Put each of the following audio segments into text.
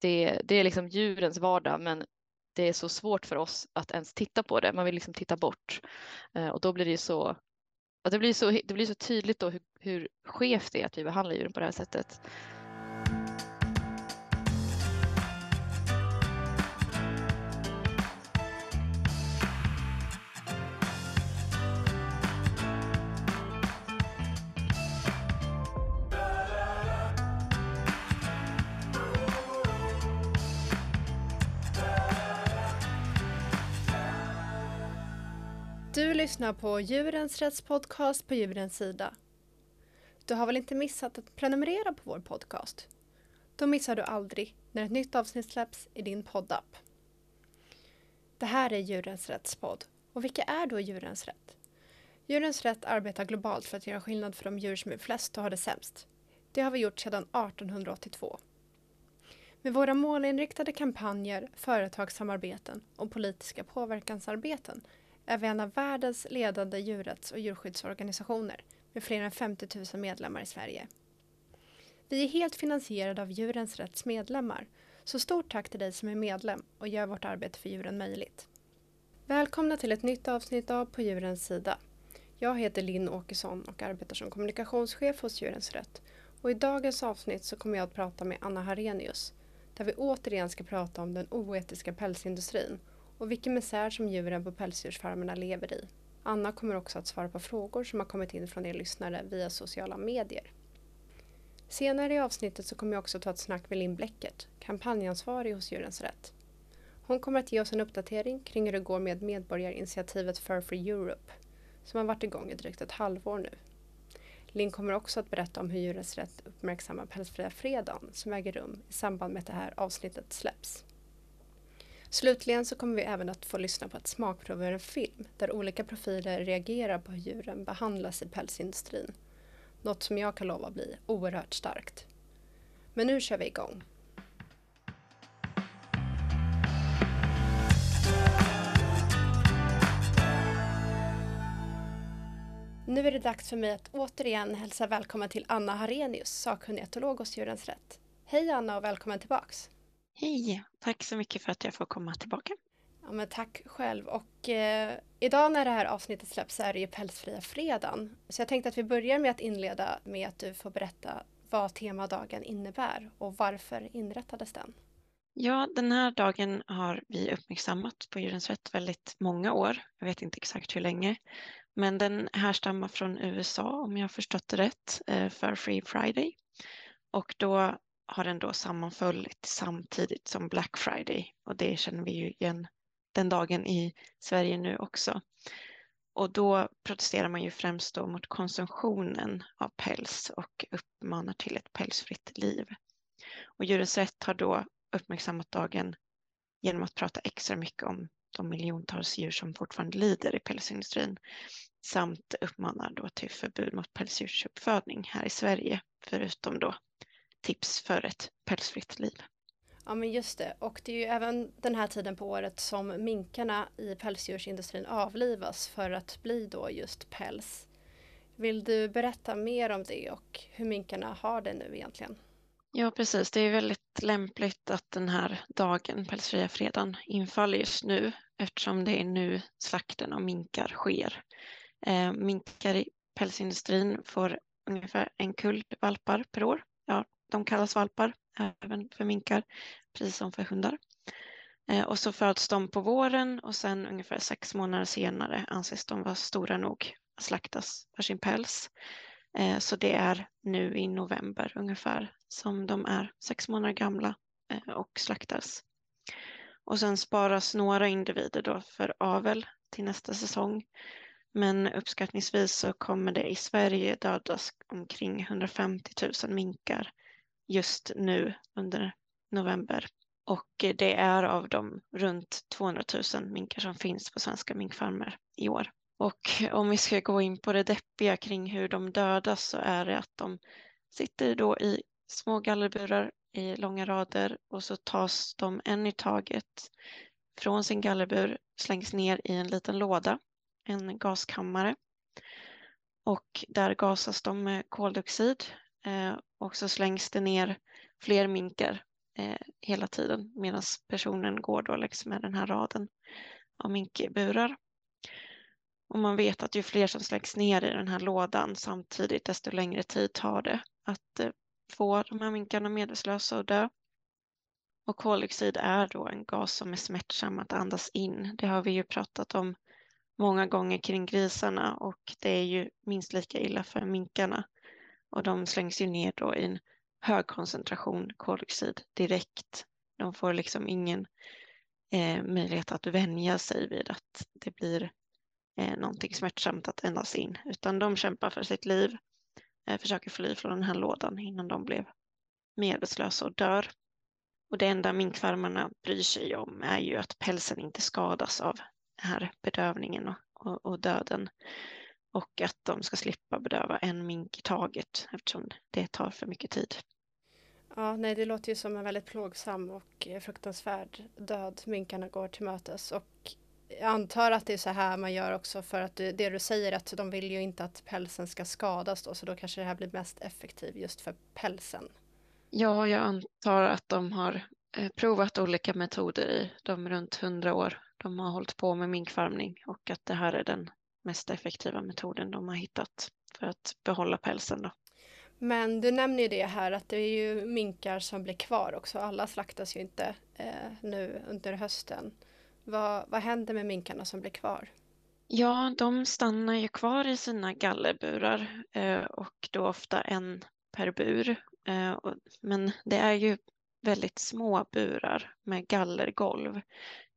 det, det är liksom djurens vardag men det är så svårt för oss att ens titta på det. Man vill liksom titta bort eh, och då blir det ju så det blir så, det blir så tydligt då hur, hur skevt det är att vi behandlar djuren på det här sättet. Du lyssnar på Djurens rättspodcast på Djurens sida. Du har väl inte missat att prenumerera på vår podcast? Då missar du aldrig när ett nytt avsnitt släpps i din poddapp. Det här är Djurens rättspodd. Och vilka är då Djurens rätt? Djurens rätt arbetar globalt för att göra skillnad för de djur som är flest och har det sämst. Det har vi gjort sedan 1882. Med våra målinriktade kampanjer, företagssamarbeten och politiska påverkansarbeten är vi en av världens ledande djurrätts och djurskyddsorganisationer med fler än 50 000 medlemmar i Sverige. Vi är helt finansierade av Djurens Rätts medlemmar, så stort tack till dig som är medlem och gör vårt arbete för djuren möjligt. Välkomna till ett nytt avsnitt av På djurens sida. Jag heter Linn Åkesson och arbetar som kommunikationschef hos Djurens Rätt. Och I dagens avsnitt så kommer jag att prata med Anna Harenius där vi återigen ska prata om den oetiska pälsindustrin och vilken misär som djuren på pälsdjursfarmerna lever i. Anna kommer också att svara på frågor som har kommit in från er lyssnare via sociala medier. Senare i avsnittet så kommer jag också ta ett snack med Linn Bläckert, kampanjansvarig hos Djurens Rätt. Hon kommer att ge oss en uppdatering kring hur det går med medborgarinitiativet Fur for Europe som har varit igång i drygt ett halvår nu. Linn kommer också att berätta om hur Djurens Rätt uppmärksammar Pälsfria fredagen som äger rum i samband med att det här avsnittet släpps. Slutligen så kommer vi även att få lyssna på ett smakprov ur en film där olika profiler reagerar på hur djuren behandlas i pälsindustrin. Något som jag kan lova bli oerhört starkt. Men nu kör vi igång. Nu är det dags för mig att återigen hälsa välkommen till Anna Harenius, sakkunnig etolog hos Djurens Rätt. Hej Anna och välkommen tillbaks! Hej! Tack så mycket för att jag får komma tillbaka. Ja, men tack själv. Och eh, idag när det här avsnittet släpps så är det ju pälsfria fredagen. Så jag tänkte att vi börjar med att inleda med att du får berätta vad temadagen innebär och varför inrättades den? Ja, den här dagen har vi uppmärksammat på Djurens Rätt väldigt många år. Jag vet inte exakt hur länge. Men den härstammar från USA om jag har förstått det rätt, eh, för Free Friday. Och då har den då sammanfallit samtidigt som Black Friday och det känner vi ju igen den dagen i Sverige nu också. Och då protesterar man ju främst då mot konsumtionen av päls och uppmanar till ett pälsfritt liv. Och Djurens Rätt har då uppmärksammat dagen genom att prata extra mycket om de miljontals djur som fortfarande lider i pälsindustrin samt uppmanar då till förbud mot pälsdjursuppfödning här i Sverige, förutom då tips för ett pälsfritt liv. Ja men just det och det är ju även den här tiden på året som minkarna i pälsdjursindustrin avlivas för att bli då just päls. Vill du berätta mer om det och hur minkarna har det nu egentligen? Ja precis, det är väldigt lämpligt att den här dagen, pälsfria fredagen, infaller just nu eftersom det är nu slakten av minkar sker. Eh, minkar i pälsindustrin får ungefär en kull valpar per år. Ja, de kallas valpar även för minkar, precis som för hundar. Eh, och så föds de på våren och sen ungefär sex månader senare anses de vara stora nog att slaktas för sin päls. Eh, så det är nu i november ungefär som de är sex månader gamla eh, och slaktas. Och sen sparas några individer då för avel till nästa säsong. Men uppskattningsvis så kommer det i Sverige dödas omkring 150 000 minkar just nu under november. Och det är av de runt 200 000 minkar som finns på svenska minkfarmer i år. Och om vi ska gå in på det deppiga kring hur de dödas så är det att de sitter då i små gallerburar i långa rader och så tas de en i taget från sin gallerbur, slängs ner i en liten låda, en gaskammare. Och där gasas de med koldioxid eh, och så slängs det ner fler minkar eh, hela tiden medan personen går då längs med den här raden av minkburar. Och man vet att ju fler som slängs ner i den här lådan samtidigt, desto längre tid tar det att eh, få de här minkarna medvetslösa och dö. Och koldioxid är då en gas som är smärtsam att andas in. Det har vi ju pratat om många gånger kring grisarna och det är ju minst lika illa för minkarna. Och de slängs ju ner då i en hög koncentration koldioxid direkt. De får liksom ingen eh, möjlighet att vänja sig vid att det blir eh, någonting smärtsamt att ändas in, utan de kämpar för sitt liv, eh, försöker fly från den här lådan innan de blev medvetslösa och dör. Och det enda minkfarmarna bryr sig om är ju att pälsen inte skadas av den här bedövningen och, och, och döden och att de ska slippa bedöva en mink i taget eftersom det tar för mycket tid. Ja, nej, det låter ju som en väldigt plågsam och fruktansvärd död minkarna går till mötes och jag antar att det är så här man gör också för att det, det du säger att de vill ju inte att pälsen ska skadas då så då kanske det här blir mest effektivt just för pälsen. Ja, jag antar att de har eh, provat olika metoder i de runt hundra år de har hållit på med minkfarmning och att det här är den mest effektiva metoden de har hittat för att behålla pälsen. Då. Men du nämner ju det här att det är ju minkar som blir kvar också. Alla slaktas ju inte eh, nu under hösten. Vad, vad händer med minkarna som blir kvar? Ja, de stannar ju kvar i sina gallerburar eh, och då ofta en per bur. Eh, och, men det är ju väldigt små burar med gallergolv.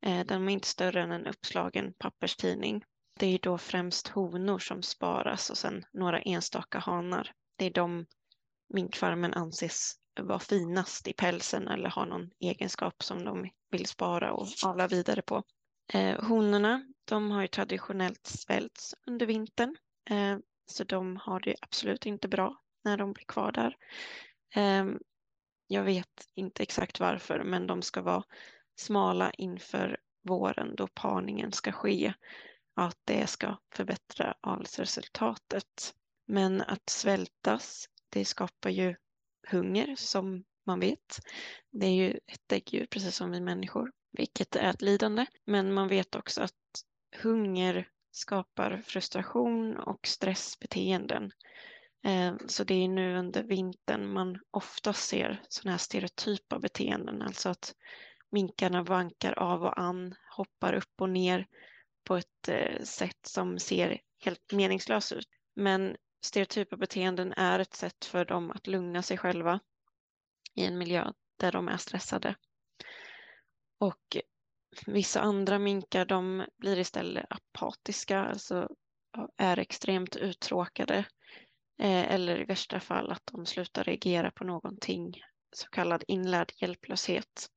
Eh, de är inte större än en uppslagen papperstidning. Det är då främst honor som sparas och sen några enstaka hanar. Det är de minkfarmen anses vara finast i pälsen eller har någon egenskap som de vill spara och avla vidare på. Eh, honorna, de har ju traditionellt svälts under vintern eh, så de har det absolut inte bra när de blir kvar där. Eh, jag vet inte exakt varför men de ska vara smala inför våren då parningen ska ske att det ska förbättra avelsresultatet. Men att svältas, det skapar ju hunger som man vet. Det är ju ett däggdjur precis som vi människor, vilket är ett lidande. Men man vet också att hunger skapar frustration och stressbeteenden. Eh, så det är nu under vintern man ofta ser sådana här stereotypa beteenden, alltså att minkarna vankar av och an, hoppar upp och ner på ett eh, sätt som ser helt meningslöst ut. Men stereotypa beteenden är ett sätt för dem att lugna sig själva i en miljö där de är stressade. Och vissa andra minkar de blir istället apatiska, alltså är extremt uttråkade eh, eller i värsta fall att de slutar reagera på någonting, så kallad inlärd hjälplöshet.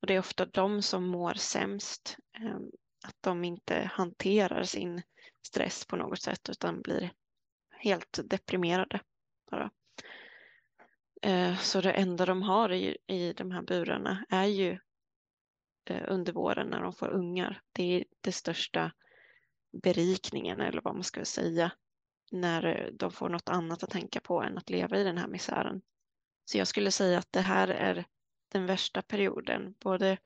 Och det är ofta de som mår sämst, ehm, att de inte hanterar sin stress på något sätt utan blir helt deprimerade. Bara. Eh, så det enda de har i, i de här burarna är ju eh, under våren när de får ungar. Det är det största berikningen eller vad man ska säga när de får något annat att tänka på än att leva i den här misären. Så jag skulle säga att det här är den värsta perioden, både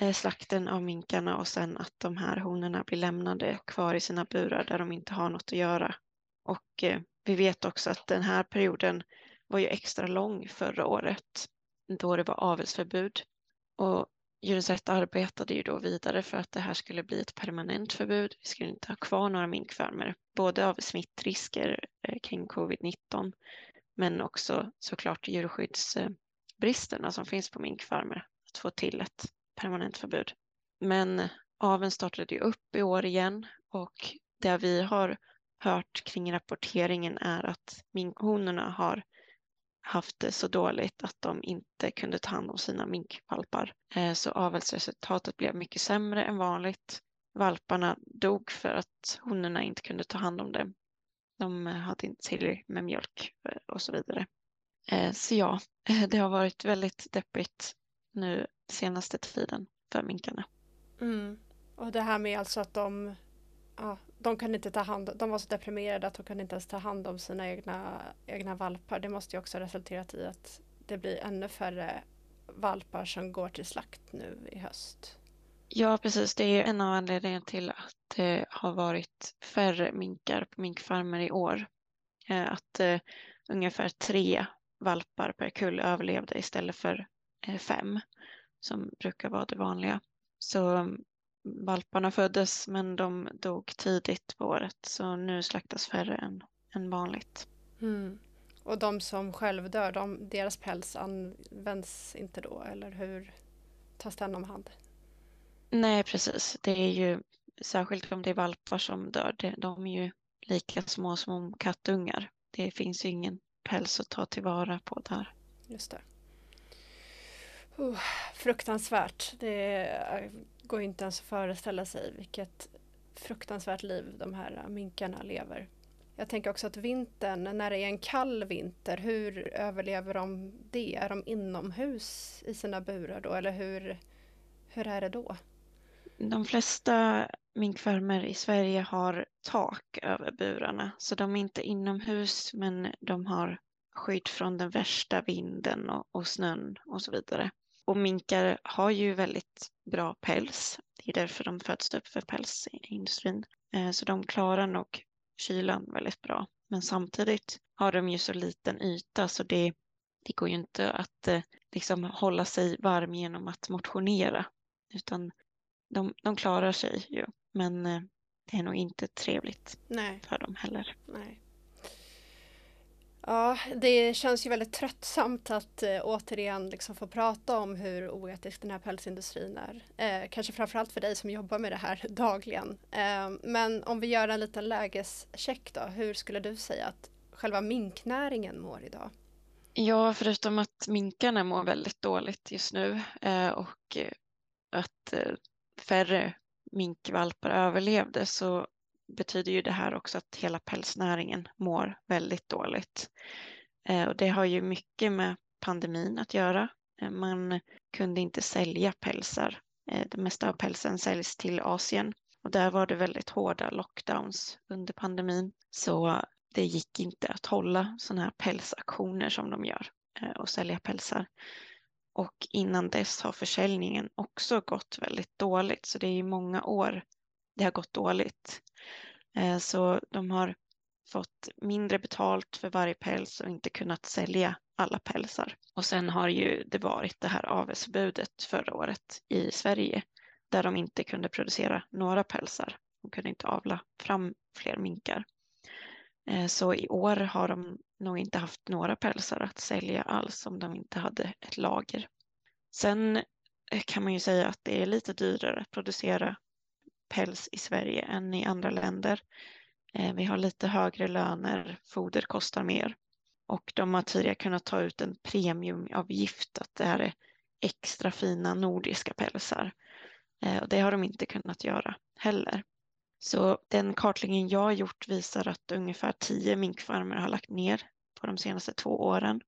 Eh, slakten av minkarna och sen att de här honorna blir lämnade kvar i sina burar där de inte har något att göra. Och eh, vi vet också att den här perioden var ju extra lång förra året då det var avelsförbud. Och Djurens Rätt arbetade ju då vidare för att det här skulle bli ett permanent förbud. Vi skulle inte ha kvar några minkfarmer, både av smittrisker eh, kring covid-19 men också såklart djurskyddsbristerna som finns på minkfarmer, att få till ett permanent förbud. Men aveln startade ju upp i år igen och det vi har hört kring rapporteringen är att minkhonorna har haft det så dåligt att de inte kunde ta hand om sina minkvalpar. Eh, så avelsresultatet blev mycket sämre än vanligt. Valparna dog för att honorna inte kunde ta hand om dem. De hade inte tillräckligt med mjölk eh, och så vidare. Eh, så ja, det har varit väldigt deppigt nu senaste tiden för minkarna. Mm. Och det här med alltså att de ja, de kan inte ta hand de var så deprimerade att de kunde inte ens ta hand om sina egna, egna valpar. Det måste ju också ha resulterat i att det blir ännu färre valpar som går till slakt nu i höst. Ja, precis. Det är en av anledningarna till att det har varit färre minkar på minkfarmer i år. Eh, att eh, ungefär tre valpar per kull överlevde istället för fem som brukar vara det vanliga. Så mm, valparna föddes men de dog tidigt på året så nu slaktas färre än, än vanligt. Mm. Och de som självdör, de, deras päls används inte då eller hur tas den om hand? Nej precis, det är ju särskilt om det är valpar som dör, de är ju lika små som kattungar. Det finns ju ingen päls att ta tillvara på där. Just det. Oh, fruktansvärt. Det går inte ens att föreställa sig vilket fruktansvärt liv de här minkarna lever. Jag tänker också att vintern, när det är en kall vinter, hur överlever de det? Är de inomhus i sina burar då eller hur, hur är det då? De flesta minkfarmer i Sverige har tak över burarna så de är inte inomhus men de har skydd från den värsta vinden och, och snön och så vidare. Och minkar har ju väldigt bra päls. Det är därför de föds upp för pälsindustrin. Eh, så de klarar nog kylan väldigt bra. Men samtidigt har de ju så liten yta så det, det går ju inte att eh, liksom hålla sig varm genom att motionera. Utan de, de klarar sig ju. Men eh, det är nog inte trevligt Nej. för dem heller. Nej. Ja, det känns ju väldigt tröttsamt att eh, återigen liksom få prata om hur oetisk den här pälsindustrin är. Eh, kanske framförallt för dig som jobbar med det här dagligen. Eh, men om vi gör en liten lägescheck då, hur skulle du säga att själva minknäringen mår idag? Ja, förutom att minkarna mår väldigt dåligt just nu eh, och eh, att eh, färre minkvalpar överlevde så betyder ju det här också att hela pälsnäringen mår väldigt dåligt. Eh, och det har ju mycket med pandemin att göra. Eh, man kunde inte sälja pälsar. Eh, det mesta av pälsen säljs till Asien och där var det väldigt hårda lockdowns under pandemin. Så det gick inte att hålla sådana här pälsaktioner som de gör och sälja pälsar. Och innan dess har försäljningen också gått väldigt dåligt så det är ju många år det har gått dåligt. Eh, så de har fått mindre betalt för varje päls och inte kunnat sälja alla pälsar. Och sen har ju det varit det här avelsförbudet förra året i Sverige där de inte kunde producera några pälsar. De kunde inte avla fram fler minkar. Eh, så i år har de nog inte haft några pälsar att sälja alls om de inte hade ett lager. Sen eh, kan man ju säga att det är lite dyrare att producera päls i Sverige än i andra länder. Eh, vi har lite högre löner, foder kostar mer och de har tidigare kunnat ta ut en premiumavgift att det här är extra fina nordiska pälsar. Eh, och det har de inte kunnat göra heller. Så den kartläggning jag har gjort visar att ungefär tio minkfarmer har lagt ner på de senaste två åren.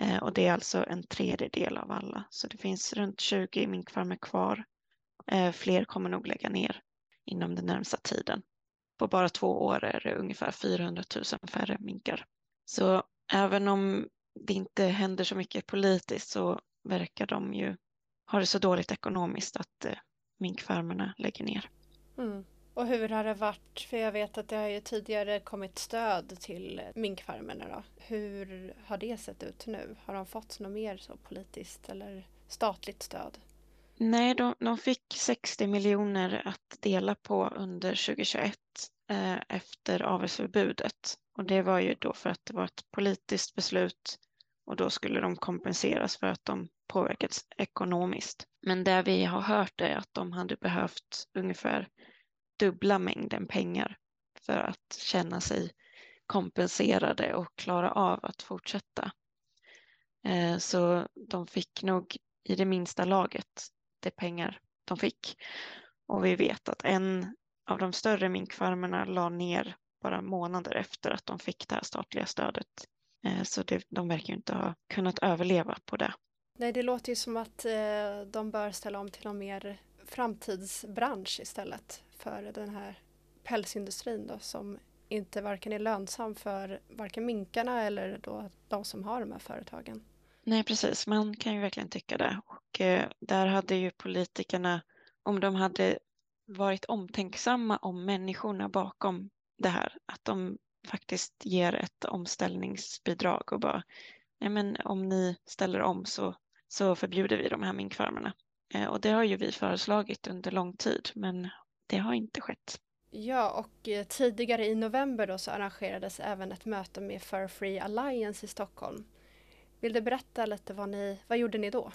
Eh, och det är alltså en tredjedel av alla. Så det finns runt 20 minkfarmer kvar. Fler kommer nog lägga ner inom den närmsta tiden. På bara två år är det ungefär 400 000 färre minkar. Så även om det inte händer så mycket politiskt så verkar de ju ha det så dåligt ekonomiskt att eh, minkfarmerna lägger ner. Mm. Och hur har det varit? För jag vet att det har ju tidigare kommit stöd till minkfarmerna. Då. Hur har det sett ut nu? Har de fått något mer så politiskt eller statligt stöd? Nej, de, de fick 60 miljoner att dela på under 2021 eh, efter avelsförbudet. Och det var ju då för att det var ett politiskt beslut och då skulle de kompenseras för att de påverkats ekonomiskt. Men det vi har hört är att de hade behövt ungefär dubbla mängden pengar för att känna sig kompenserade och klara av att fortsätta. Eh, så de fick nog i det minsta laget lite pengar de fick. Och vi vet att en av de större minkfarmerna la ner bara månader efter att de fick det här statliga stödet. Eh, så det, de verkar inte ha kunnat överleva på det. Nej, det låter ju som att eh, de bör ställa om till någon mer framtidsbransch istället för den här pälsindustrin då som inte varken är lönsam för varken minkarna eller då de som har de här företagen. Nej precis, man kan ju verkligen tycka det. och eh, där hade ju politikerna, om de hade varit omtänksamma om människorna bakom det här, att de faktiskt ger ett omställningsbidrag och bara, nej men om ni ställer om så, så förbjuder vi de här minkfarmerna. Eh, och det har ju vi föreslagit under lång tid, men det har inte skett. Ja, och eh, tidigare i november då så arrangerades även ett möte med Fur Free Alliance i Stockholm. Vill du berätta lite vad ni, vad gjorde ni då?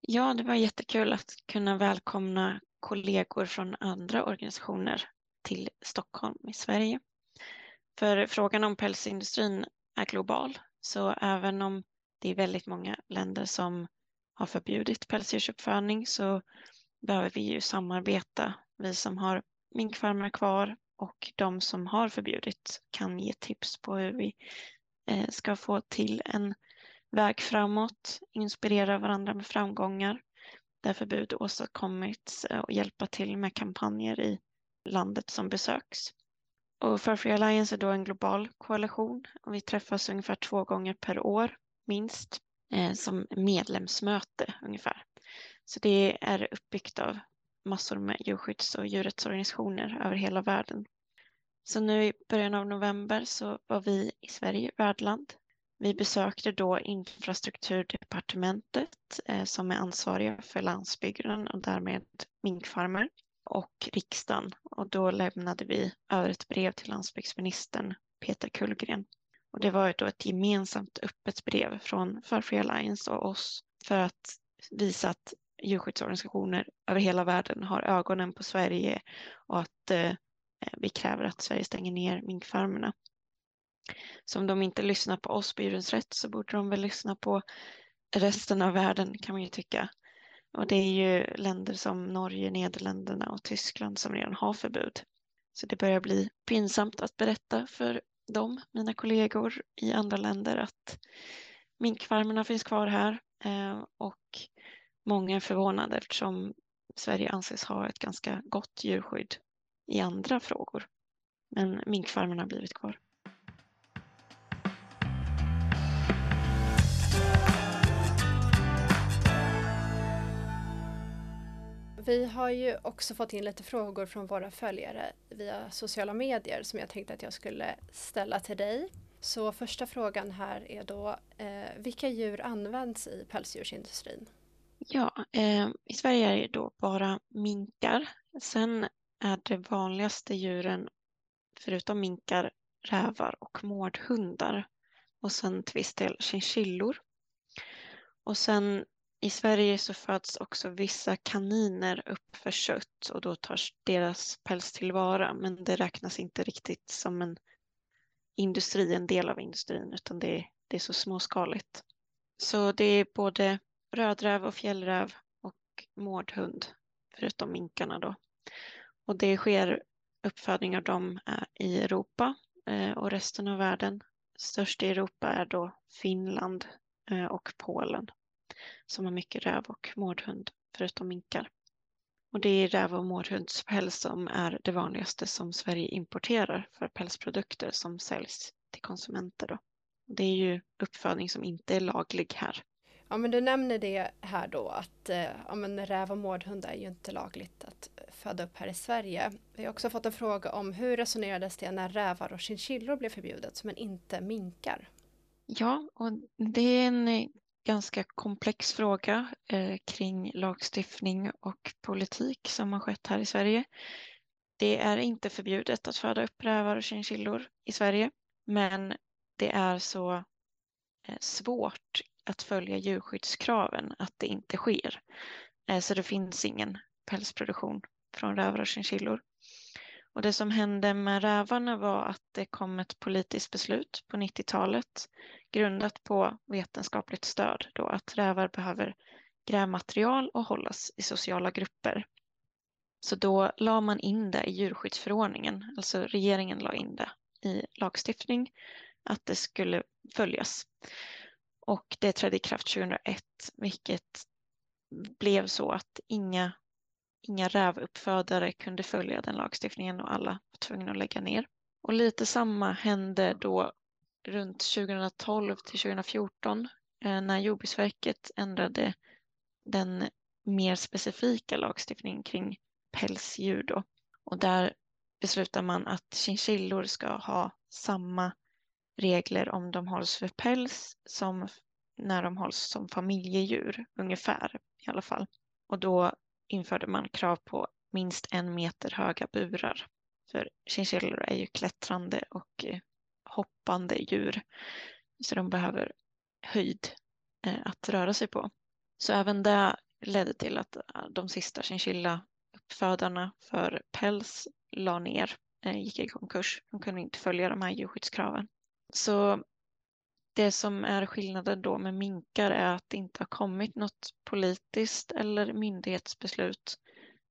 Ja, det var jättekul att kunna välkomna kollegor från andra organisationer till Stockholm i Sverige. För frågan om pälsindustrin är global, så även om det är väldigt många länder som har förbjudit pälsdjursuppfödning så behöver vi ju samarbeta, vi som har minkfarmar kvar och de som har förbjudit kan ge tips på hur vi eh, ska få till en väg framåt, inspirera varandra med framgångar där förbud åstadkommits eh, och hjälpa till med kampanjer i landet som besöks. Och Fur Free Alliance är då en global koalition och vi träffas ungefär två gånger per år, minst, eh, som medlemsmöte ungefär. Så det är uppbyggt av massor med djurskydds och djurrättsorganisationer över hela världen. Så nu i början av november så var vi i Sverige värdland. Vi besökte då infrastrukturdepartementet eh, som är ansvariga för landsbygden och därmed minkfarmer och riksdagen och då lämnade vi över ett brev till landsbygdsministern Peter Kullgren. Och det var då ett gemensamt öppet brev från Farfree Alliance och oss för att visa att djurskyddsorganisationer över hela världen har ögonen på Sverige och att eh, vi kräver att Sverige stänger ner minkfarmerna. Så om de inte lyssnar på oss på Djurens Rätt så borde de väl lyssna på resten av världen kan man ju tycka. Och det är ju länder som Norge, Nederländerna och Tyskland som redan har förbud. Så det börjar bli pinsamt att berätta för dem, mina kollegor i andra länder, att minkfarmerna finns kvar här eh, och många är förvånade eftersom Sverige anses ha ett ganska gott djurskydd i andra frågor. Men minkfarmerna har blivit kvar. Vi har ju också fått in lite frågor från våra följare via sociala medier som jag tänkte att jag skulle ställa till dig. Så första frågan här är då, eh, vilka djur används i pälsdjursindustrin? Ja, eh, i Sverige är det då bara minkar. Sen är det vanligaste djuren, förutom minkar, rävar och mårdhundar. Och sen till viss del chinchillor. Och sen i Sverige så föds också vissa kaniner upp för kött och då tas deras päls tillvara men det räknas inte riktigt som en industri, en del av industrin utan det, det är så småskaligt. Så det är både rödräv och fjällräv och mårdhund förutom minkarna då. Och det sker uppfödning av dem eh, i Europa eh, och resten av världen. Störst i Europa är då Finland eh, och Polen som har mycket räv och mårdhund förutom minkar. Och det är räv och mårdhundspäls som är det vanligaste som Sverige importerar för pälsprodukter som säljs till konsumenter. Då. Det är ju uppfödning som inte är laglig här. Ja men du nämner det här då att eh, ja, men räv och mårdhund är ju inte lagligt att föda upp här i Sverige. Vi har också fått en fråga om hur resonerades det när rävar och chinchillor blev förbjudet men inte minkar? Ja, och det är en ganska komplex fråga eh, kring lagstiftning och politik som har skett här i Sverige. Det är inte förbjudet att föda upp rävar och chinchillor i Sverige, men det är så eh, svårt att följa djurskyddskraven att det inte sker. Eh, så det finns ingen pälsproduktion från rävar och chinchillor. Och det som hände med rävarna var att det kom ett politiskt beslut på 90-talet grundat på vetenskapligt stöd då att rävar behöver grävmaterial och hållas i sociala grupper. Så då la man in det i djurskyddsförordningen, alltså regeringen la in det i lagstiftning att det skulle följas. Och det trädde i kraft 2001, vilket blev så att inga, inga rävuppfödare kunde följa den lagstiftningen och alla var tvungna att lägga ner. Och lite samma hände då runt 2012 till 2014 eh, när Jordbruksverket ändrade den mer specifika lagstiftningen kring pälsdjur då. Och där beslutar man att chinchillor ska ha samma regler om de hålls för päls som när de hålls som familjedjur, ungefär i alla fall. Och då införde man krav på minst en meter höga burar. För chinchillor är ju klättrande och eh, hoppande djur, så de behöver höjd eh, att röra sig på. Så även det ledde till att eh, de sista chinchilla-uppfödarna för päls la ner, gick i konkurs. De kunde inte följa de här djurskyddskraven. Så det som är skillnaden då med minkar är att det inte har kommit något politiskt eller myndighetsbeslut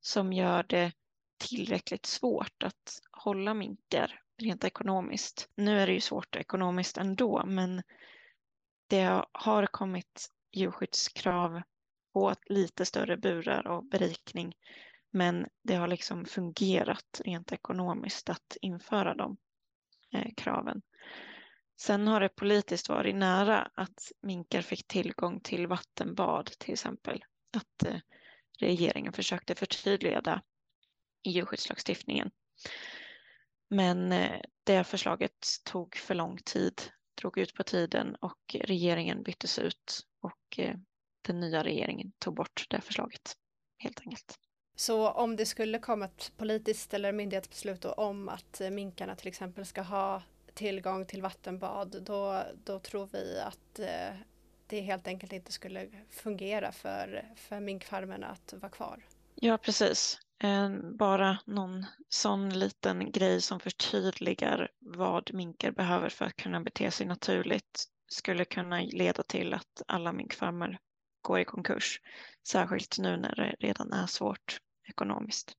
som gör det tillräckligt svårt att hålla minkar rent ekonomiskt. Nu är det ju svårt ekonomiskt ändå, men det har kommit djurskyddskrav på lite större burar och berikning, men det har liksom fungerat rent ekonomiskt att införa de eh, kraven. Sen har det politiskt varit nära att minkar fick tillgång till vattenbad till exempel. Att eh, regeringen försökte förtydliga i djurskyddslagstiftningen. Men eh, det förslaget tog för lång tid, drog ut på tiden och regeringen byttes ut och eh, den nya regeringen tog bort det förslaget helt enkelt. Så om det skulle komma ett politiskt eller myndighetsbeslut om att eh, minkarna till exempel ska ha tillgång till vattenbad då, då tror vi att eh, det helt enkelt inte skulle fungera för, för minkfarmerna att vara kvar. Ja, precis. Bara någon sån liten grej som förtydligar vad minkar behöver för att kunna bete sig naturligt skulle kunna leda till att alla minkfarmer går i konkurs. Särskilt nu när det redan är svårt ekonomiskt.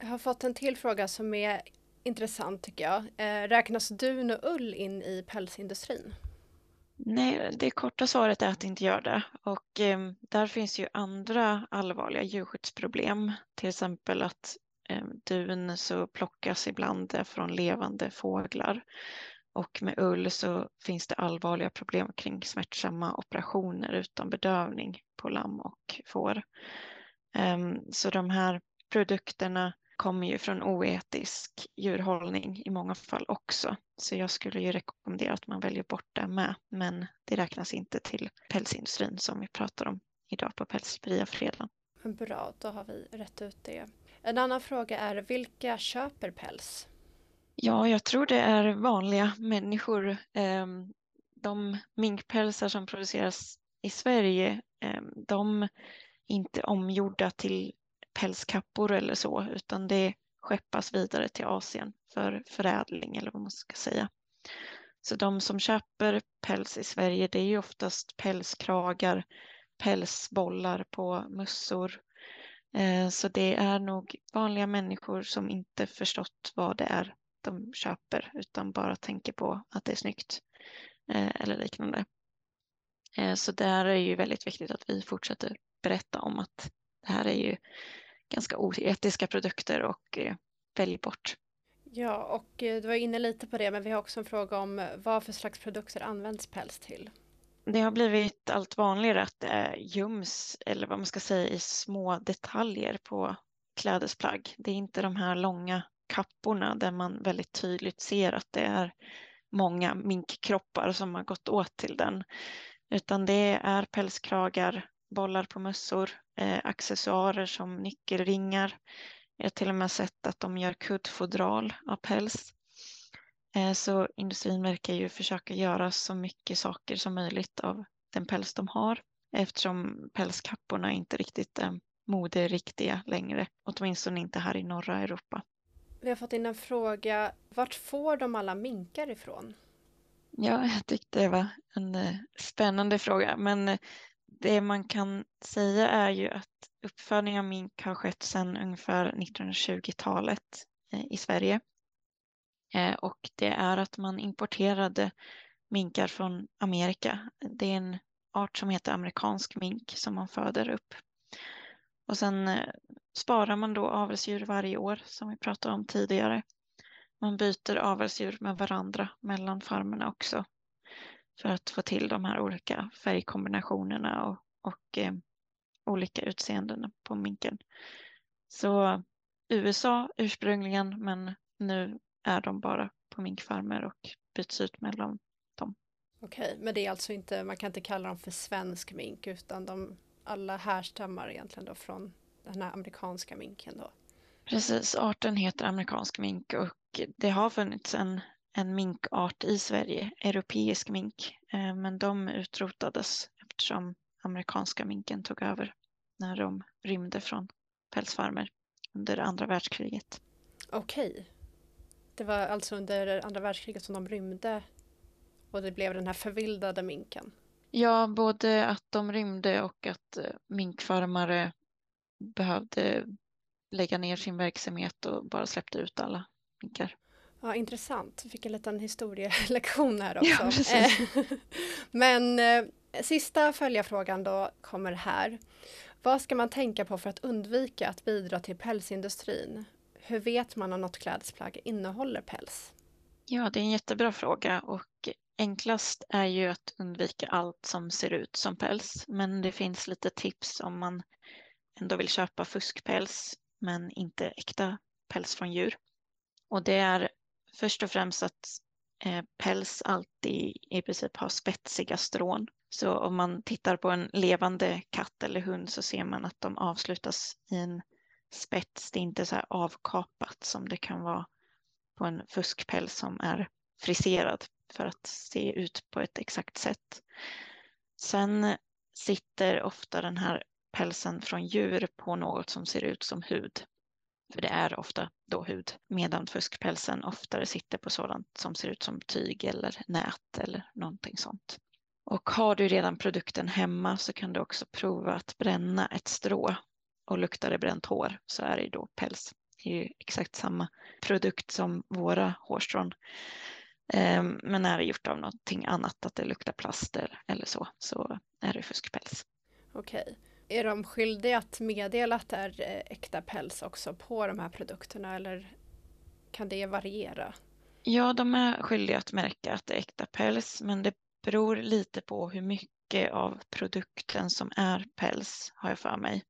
Jag har fått en till fråga som är intressant tycker jag. Eh, räknas dun och ull in i pälsindustrin? Nej, det korta svaret är att det inte gör det. Och eh, där finns ju andra allvarliga djurskyddsproblem. Till exempel att eh, dun så plockas ibland från levande fåglar. Och med ull så finns det allvarliga problem kring smärtsamma operationer utan bedövning på lamm och får. Ehm, så de här produkterna kommer ju från oetisk djurhållning i många fall också. Så jag skulle ju rekommendera att man väljer bort det med. Men det räknas inte till pälsindustrin som vi pratar om idag på Pälsfria fredagen. Bra, då har vi rätt ut det. En annan fråga är vilka köper päls? Ja, jag tror det är vanliga människor. Ehm, de minkpälsar som produceras i Sverige, ehm, de är inte omgjorda till pälskappor eller så, utan det skeppas vidare till Asien för förädling eller vad man ska säga. Så de som köper päls i Sverige, det är ju oftast pälskragar, pälsbollar på mössor. Eh, så det är nog vanliga människor som inte förstått vad det är de köper utan bara tänker på att det är snyggt eh, eller liknande. Eh, så där är ju väldigt viktigt att vi fortsätter berätta om att det här är ju ganska oetiska produkter och eh, välj bort. Ja, och eh, du var inne lite på det, men vi har också en fråga om eh, vad för slags produkter används päls till? Det har blivit allt vanligare att det göms, eller vad man ska säga, i små detaljer på klädesplagg. Det är inte de här långa kapporna där man väldigt tydligt ser att det är många minkkroppar som har gått åt till den, utan det är pälskragar, bollar på mössor, eh, accessoarer som nyckelringar. Jag har till och med sett att de gör kuddfodral av päls. Eh, så industrin verkar ju försöka göra så mycket saker som möjligt av den päls de har eftersom pälskapporna inte riktigt är moderiktiga längre, åtminstone inte här i norra Europa. Vi har fått in en fråga, vart får de alla minkar ifrån? Ja, jag tyckte det var en eh, spännande fråga, men eh, det man kan säga är ju att uppfödning av mink har skett sedan ungefär 1920-talet eh, i Sverige. Eh, och det är att man importerade minkar från Amerika. Det är en art som heter amerikansk mink som man föder upp. Och sen eh, sparar man då avelsdjur varje år som vi pratade om tidigare. Man byter avelsdjur med varandra mellan farmerna också för att få till de här olika färgkombinationerna och, och eh, olika utseenden på minken. Så USA ursprungligen, men nu är de bara på minkfarmer och byts ut mellan dem. Okej, men det är alltså inte, man kan inte kalla dem för svensk mink utan de alla härstammar egentligen då från den här amerikanska minken då? Precis, arten heter amerikansk mink och det har funnits en, en minkart i Sverige, europeisk mink, eh, men de utrotades eftersom amerikanska minken tog över när de rymde från pälsfarmer under andra världskriget. Okej. Det var alltså under andra världskriget som de rymde och det blev den här förvildade minken? Ja, både att de rymde och att eh, minkfarmare behövde lägga ner sin verksamhet och bara släppte ut alla minkar. Ja, intressant. Vi fick en liten historielektion här också. Ja, precis. Men eh, sista följarfrågan då kommer här. Vad ska man tänka på för att undvika att bidra till pälsindustrin? Hur vet man om något klädesplagg innehåller päls? Ja, det är en jättebra fråga och enklast är ju att undvika allt som ser ut som päls. Men det finns lite tips om man ändå vill köpa fuskpäls men inte äkta päls från djur. Och det är först och främst att eh, päls alltid i princip har spetsiga strån. Så om man tittar på en levande katt eller hund så ser man att de avslutas i en spets. Det är inte så här avkapat som det kan vara på en fuskpäls som är friserad för att se ut på ett exakt sätt. Sen sitter ofta den här pälsen från djur på något som ser ut som hud. För det är ofta då hud, medan fuskpälsen oftare sitter på sådant som ser ut som tyg eller nät eller någonting sånt. Och har du redan produkten hemma så kan du också prova att bränna ett strå och luktar det bränt hår så är det då päls. Det är ju exakt samma produkt som våra hårstrån. Ehm, men är det gjort av någonting annat, att det luktar plaster eller så, så är det fuskpäls. Okej. Är de skyldiga att meddela att det är eh, äkta päls också på de här produkterna eller kan det variera? Ja, de är skyldiga att märka att det är äkta päls, men det beror lite på hur mycket av produkten som är päls, har jag för mig.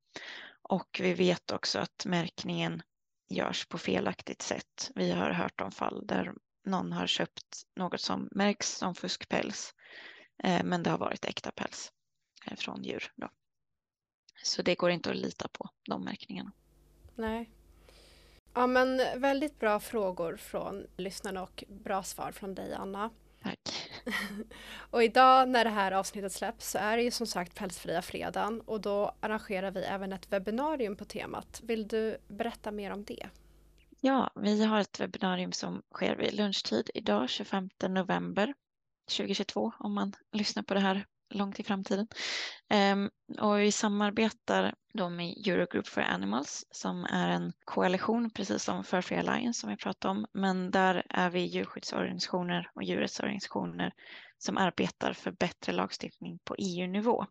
Och vi vet också att märkningen görs på felaktigt sätt. Vi har hört om fall där någon har köpt något som märks som fuskpäls, eh, men det har varit äkta päls eh, från djur. Då. Så det går inte att lita på de märkningarna. Nej. Ja men väldigt bra frågor från lyssnarna och bra svar från dig Anna. Tack. och idag när det här avsnittet släpps så är det ju som sagt Pälsfria fredagen och då arrangerar vi även ett webbinarium på temat. Vill du berätta mer om det? Ja, vi har ett webbinarium som sker vid lunchtid idag 25 november 2022 om man lyssnar på det här långt i framtiden. Ehm, och vi samarbetar då med Eurogroup for Animals som är en koalition precis som Fur Free Alliance som vi pratade om. Men där är vi djurskyddsorganisationer och djurrättsorganisationer som arbetar för bättre lagstiftning på EU-nivå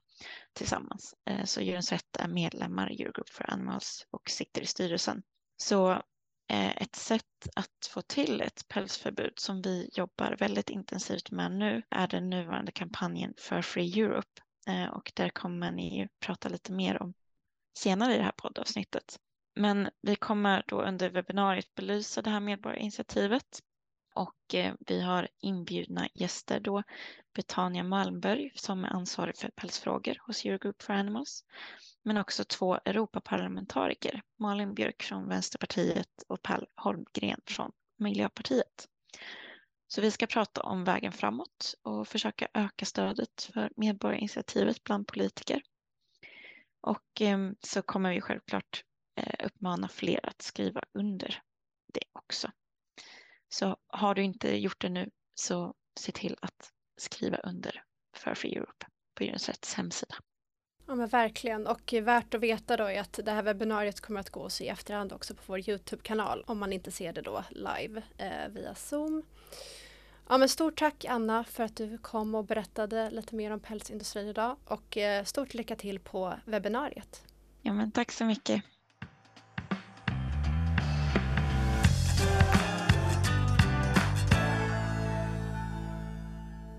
tillsammans. Ehm, så Djurens Rätt är medlemmar i Eurogroup for Animals och sitter i styrelsen. Så Eh, ett sätt att få till ett pälsförbud som vi jobbar väldigt intensivt med nu är den nuvarande kampanjen för Free Europe. Eh, och där kommer ni prata lite mer om senare i det här poddavsnittet. Men vi kommer då under webbinariet belysa det här medborgarinitiativet. Och eh, vi har inbjudna gäster då Betania Malmberg som är ansvarig för pälsfrågor hos Eurogroup for Animals men också två Europaparlamentariker, Malin Björk från Vänsterpartiet och Per Holmgren från Miljöpartiet. Så vi ska prata om vägen framåt och försöka öka stödet för medborgarinitiativet bland politiker. Och eh, så kommer vi självklart eh, uppmana fler att skriva under det också. Så har du inte gjort det nu så se till att skriva under för Free Europe på Djurens hemsida. Ja men verkligen och värt att veta då är att det här webbinariet kommer att gå att se i efterhand också på vår Youtube-kanal om man inte ser det då live eh, via Zoom. Ja men stort tack Anna för att du kom och berättade lite mer om pälsindustrin idag och eh, stort lycka till på webbinariet. Ja men tack så mycket.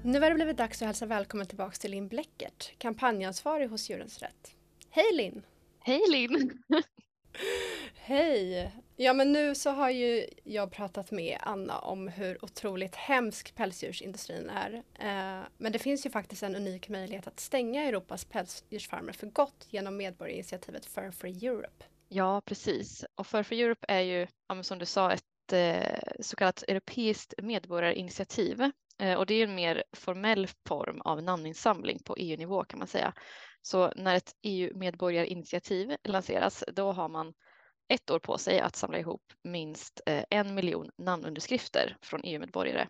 Nu har det blivit dags att hälsa välkommen tillbaka till Linn Bläckert, kampanjansvarig hos Djurens Rätt. Hej Linn! Hej Linn! Hej! Ja men nu så har ju jag pratat med Anna om hur otroligt hemsk pälsdjursindustrin är. Eh, men det finns ju faktiskt en unik möjlighet att stänga Europas pälsdjursfarmer för gott genom medborgarinitiativet Fur Free Europe. Ja, precis. Och Fur Free Europe är ju, som du sa, ett eh, så kallat europeiskt medborgarinitiativ. Eh, och det är en mer formell form av namninsamling på EU-nivå kan man säga. Så när ett EU-medborgarinitiativ lanseras, då har man ett år på sig att samla ihop minst eh, en miljon namnunderskrifter från EU-medborgare.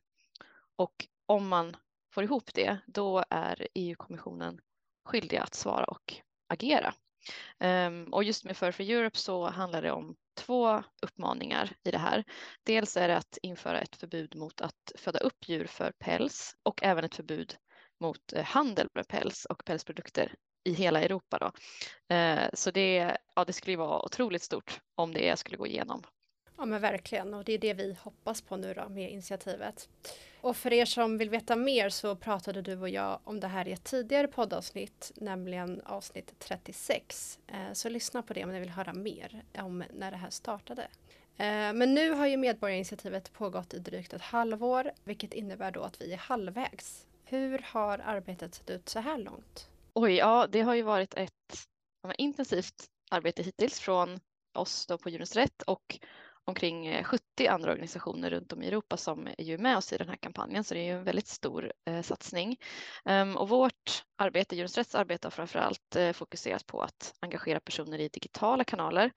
Och om man får ihop det, då är EU-kommissionen skyldiga att svara och agera. Um, och just med Fur for Europe så handlar det om två uppmaningar i det här. Dels är det att införa ett förbud mot att föda upp djur för päls och även ett förbud mot eh, handel med päls och pälsprodukter i hela Europa. Då. Eh, så det, ja, det skulle vara otroligt stort om det skulle gå igenom. Ja men verkligen och det är det vi hoppas på nu då med initiativet. Och för er som vill veta mer så pratade du och jag om det här i ett tidigare poddavsnitt, nämligen avsnitt 36. Eh, så lyssna på det om ni vill höra mer om när det här startade. Eh, men nu har ju medborgarinitiativet pågått i drygt ett halvår, vilket innebär då att vi är halvvägs. Hur har arbetet sett ut så här långt? Oj, ja, det har ju varit ett intensivt arbete hittills från oss då på Djurens Rätt och omkring eh, 70 andra organisationer runt om i Europa som är ju med oss i den här kampanjen, så det är ju en väldigt stor eh, satsning. Um, och vårt arbete, Djurens Rätts arbete, har framför allt eh, fokuserat på att engagera personer i digitala kanaler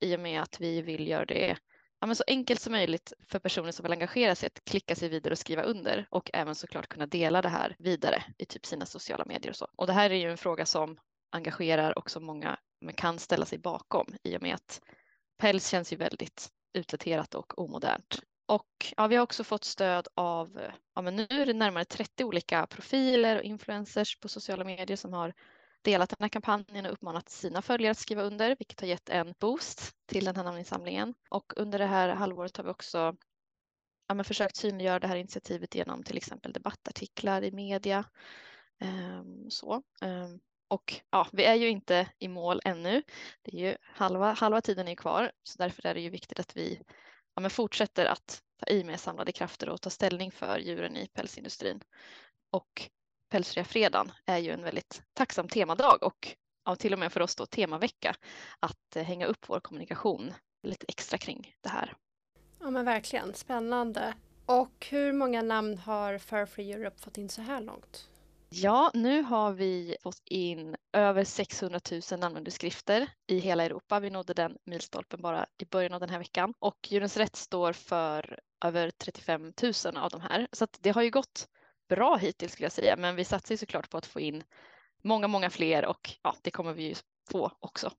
i och med att vi vill göra det ja, men så enkelt som möjligt för personer som vill engagera sig att klicka sig vidare och skriva under och även såklart kunna dela det här vidare i typ sina sociala medier och så. Och det här är ju en fråga som engagerar och som många kan ställa sig bakom i och med att päls känns ju väldigt utdaterat och omodernt. Och ja, vi har också fått stöd av, ja, men nu är det närmare 30 olika profiler och influencers på sociala medier som har delat den här kampanjen och uppmanat sina följare att skriva under, vilket har gett en boost till den här namninsamlingen. Och under det här halvåret har vi också ja, men försökt synliggöra det här initiativet genom till exempel debattartiklar i media. Um, så. Um, och ja, vi är ju inte i mål ännu. Det är ju halva, halva tiden är kvar, så därför är det ju viktigt att vi ja, men fortsätter att ta i med samlade krafter och ta ställning för djuren i pälsindustrin. Och Pälsfria fredagen är ju en väldigt tacksam temadag och ja, till och med för oss då temavecka att eh, hänga upp vår kommunikation lite extra kring det här. Ja men verkligen, spännande. Och hur många namn har Fur Free Europe fått in så här långt? Ja, nu har vi fått in över 600 000 namnunderskrifter i hela Europa. Vi nådde den milstolpen bara i början av den här veckan och Djurens Rätt står för över 35 000 av de här. Så det har ju gått bra hittills skulle jag säga, men vi satsar såklart på att få in många, många fler och ja, det kommer vi ju få också.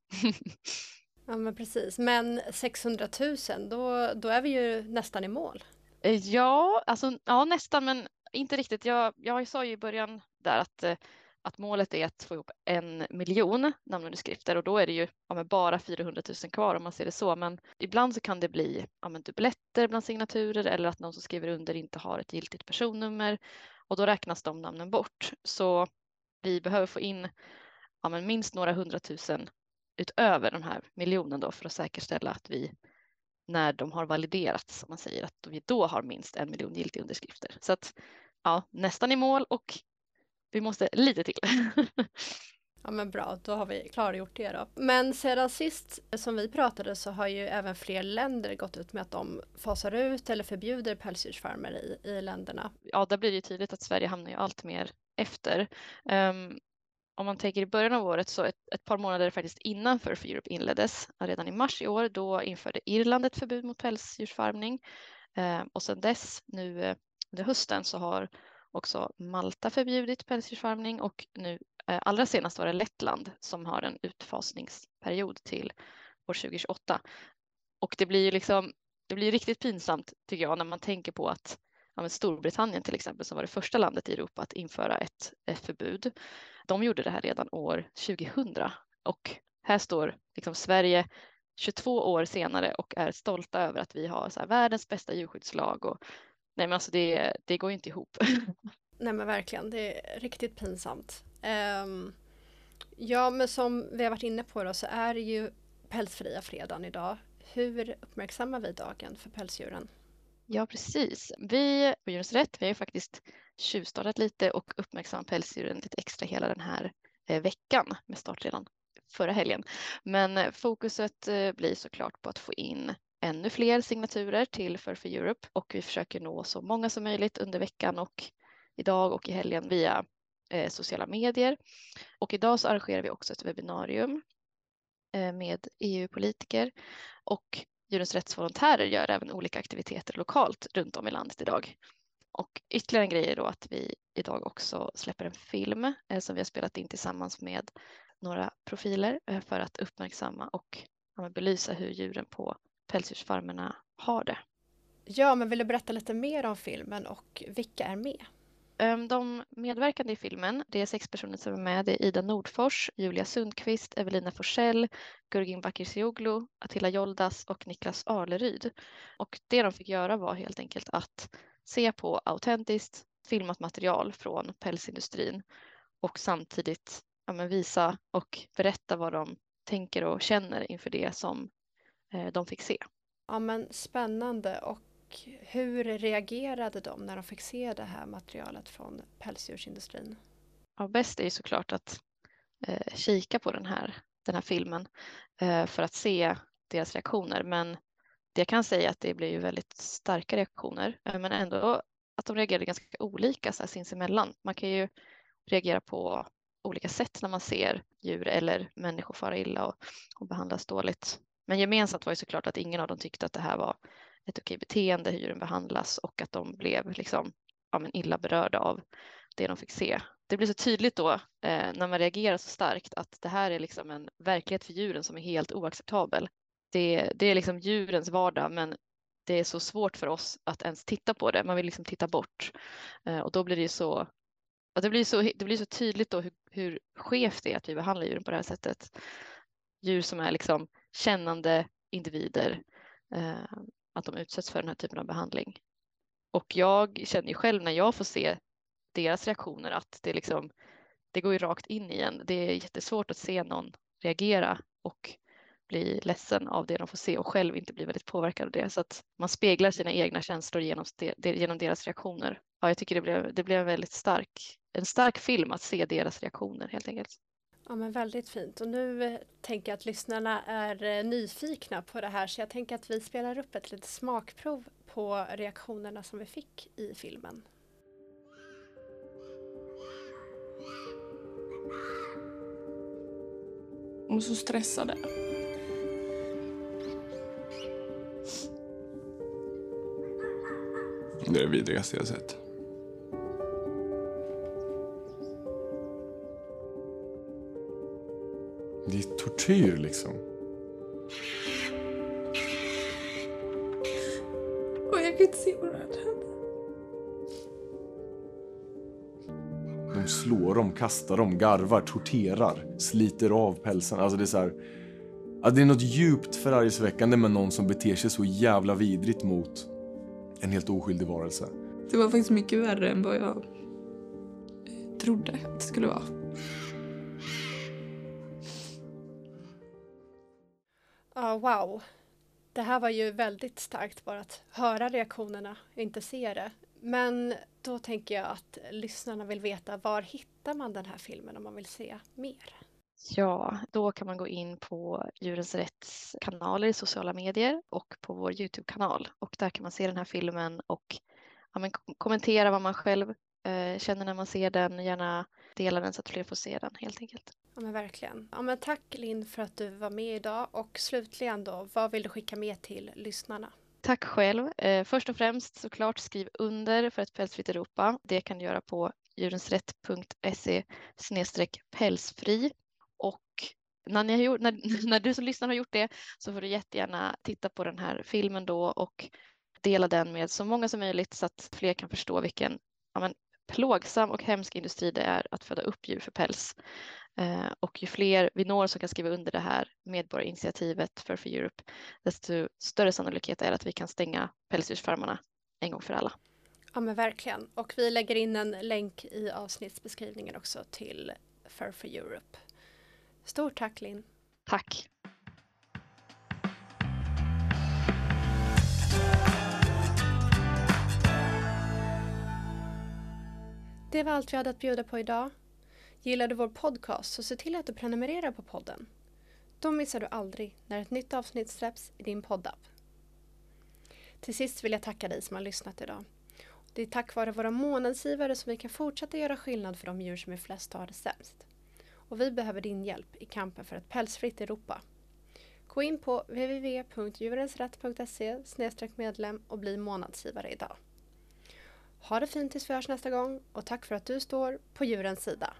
ja, men precis. Men 600 000, då, då är vi ju nästan i mål. Eh, ja, alltså ja, nästan, men inte riktigt. Jag, jag sa ju i början där att, eh, att målet är att få ihop en miljon namnunderskrifter och då är det ju ja, bara 400 000 kvar om man ser det så. Men ibland så kan det bli ja, dubbletter typ bland signaturer eller att någon som skriver under inte har ett giltigt personnummer och då räknas de namnen bort. Så vi behöver få in ja, men minst några hundratusen utöver den här miljonen då för att säkerställa att vi när de har validerats, som man säger, att vi då har minst en miljon giltiga underskrifter. Så att ja, nästan i mål och vi måste lite till. Ja men bra, då har vi klargjort det då. Men sedan sist som vi pratade så har ju även fler länder gått ut med att de fasar ut eller förbjuder pälsdjursfarmer i, i länderna. Ja, där blir det tydligt att Sverige hamnar ju allt mer efter. Um, om man tänker i början av året så ett, ett par månader faktiskt innan Fur for Europe inleddes, eh, redan i mars i år, då införde Irland ett förbud mot pälsdjursfarmning Eh, och sedan dess nu eh, under hösten så har också Malta förbjudit pälsdjursfarmning och nu Eh, allra senast var det Lettland som har en utfasningsperiod till år 2028. Och det blir ju liksom, det blir riktigt pinsamt tycker jag när man tänker på att ja, Storbritannien till exempel som var det första landet i Europa att införa ett, ett förbud. De gjorde det här redan år 2000 och här står liksom Sverige 22 år senare och är stolta över att vi har så världens bästa djurskyddslag och nej men alltså det, det går inte ihop. Nej men verkligen, det är riktigt pinsamt. Um, Ja, men som vi har varit inne på då så är det ju pälsfria fredagen idag. Hur uppmärksammar vi dagen för pälsdjuren? Ja, precis. Vi på Djurens Rätt, vi har ju faktiskt tjuvstartat lite och uppmärksammat pälsdjuren lite extra hela den här eh, veckan med start redan förra helgen. Men eh, fokuset eh, blir såklart på att få in ännu fler signaturer till för, för Europe och vi försöker nå så många som möjligt under veckan och idag och i helgen via eh, sociala medier. Och idag så arrangerar vi också ett webbinarium eh, med EU-politiker och Djurens rättsvolontärer gör även olika aktiviteter lokalt runt om i landet idag. Och ytterligare en grej är då att vi idag också släpper en film eh, som vi har spelat in tillsammans med några profiler eh, för att uppmärksamma och ja, belysa hur djuren på pälsdjursfarmerna har det. Ja, men vill du berätta lite mer om filmen och vilka är med? Ehm, de medverkande i filmen, det är sex personer som är med. Det är Ida Nordfors, Julia Sundqvist, Evelina Forsell, Gurgin Bakircioglu, Attila Joldas och Niklas Arleryd. Och det de fick göra var helt enkelt att se på autentiskt filmat material från pälsindustrin och samtidigt ja, visa och berätta vad de tänker och känner inför det som eh, de fick se. Ja men spännande och hur reagerade de när de fick se det här materialet från pälsdjursindustrin? Ja, bäst är ju såklart att eh, kika på den här, den här filmen eh, för att se deras reaktioner. Men det jag kan säga att det blev ju väldigt starka reaktioner, eh, men ändå att de reagerade ganska olika så här, sinsemellan. Man kan ju reagera på olika sätt när man ser djur eller människor fara illa och, och behandlas dåligt. Men gemensamt var ju såklart att ingen av dem tyckte att det här var ett okej beteende, hur djuren behandlas och att de blev liksom, ja, men illa berörda av det de fick se. Det blir så tydligt då eh, när man reagerar så starkt att det här är liksom en verklighet för djuren som är helt oacceptabel. Det, det är liksom djurens vardag men det är så svårt för oss att ens titta på det. Man vill liksom titta bort eh, och då blir det ju så det blir så, det blir så tydligt då hur, hur skevt det är att vi behandlar djuren på det här sättet. Djur som är liksom kännande individer eh, att de utsätts för den här typen av behandling. Och jag känner ju själv när jag får se deras reaktioner att det liksom, det går ju rakt in i en. Det är jättesvårt att se någon reagera och bli ledsen av det de får se och själv inte bli väldigt påverkad av det. Så att man speglar sina egna känslor genom, genom deras reaktioner. Ja, jag tycker det blev, det blev väldigt stark, en stark film att se deras reaktioner helt enkelt. Ja men väldigt fint och nu eh, tänker jag att lyssnarna är eh, nyfikna på det här så jag tänker att vi spelar upp ett litet smakprov på reaktionerna som vi fick i filmen. De är så stressade. Det är det vidrigaste jag sett. Det är tortyr liksom. Och jag kan inte se vad det hände. De slår dem, kastar dem, garvar, torterar, sliter av pälsen. Alltså det är så här, det är något djupt förargelseväckande med någon som beter sig så jävla vidrigt mot en helt oskyldig varelse. Det var faktiskt mycket värre än vad jag trodde att det skulle vara. Ja, wow. Det här var ju väldigt starkt bara att höra reaktionerna, inte se det. Men då tänker jag att lyssnarna vill veta var hittar man den här filmen om man vill se mer? Ja, då kan man gå in på Djurens Rätts kanaler i sociala medier och på vår Youtube-kanal och där kan man se den här filmen och ja, men, kommentera vad man själv eh, känner när man ser den. Gärna dela den så att fler får se den helt enkelt. Ja men verkligen. Ja, men tack Linn för att du var med idag och slutligen då, vad vill du skicka med till lyssnarna? Tack själv. Eh, först och främst såklart skriv under för ett pälsfritt Europa. Det kan du göra på djurensrätt.se pälsfri och när, ni har gjort, när, när du som lyssnar har gjort det så får du jättegärna titta på den här filmen då och dela den med så många som möjligt så att fler kan förstå vilken ja, men, plågsam och hemsk industri det är att föda upp djur för päls. Eh, och ju fler vi når som kan skriva under det här medborgarinitiativet för for Europe, desto större sannolikhet är det att vi kan stänga pälsdjursfarmarna en gång för alla. Ja men verkligen. Och vi lägger in en länk i avsnittsbeskrivningen också till Fur for Europe. Stort tack Linn! Tack! Det var allt vi hade att bjuda på idag. Gillar du vår podcast så se till att du prenumererar på podden. Då missar du aldrig när ett nytt avsnitt släpps i din poddapp. Till sist vill jag tacka dig som har lyssnat idag. Det är tack vare våra månadsgivare som vi kan fortsätta göra skillnad för de djur som är flest har det sämst. Och vi behöver din hjälp i kampen för ett pälsfritt Europa. Gå in på www.djurensrätt.se medlem och bli månadsgivare idag. Ha det fint tills vi hörs nästa gång och tack för att du står på djurens sida.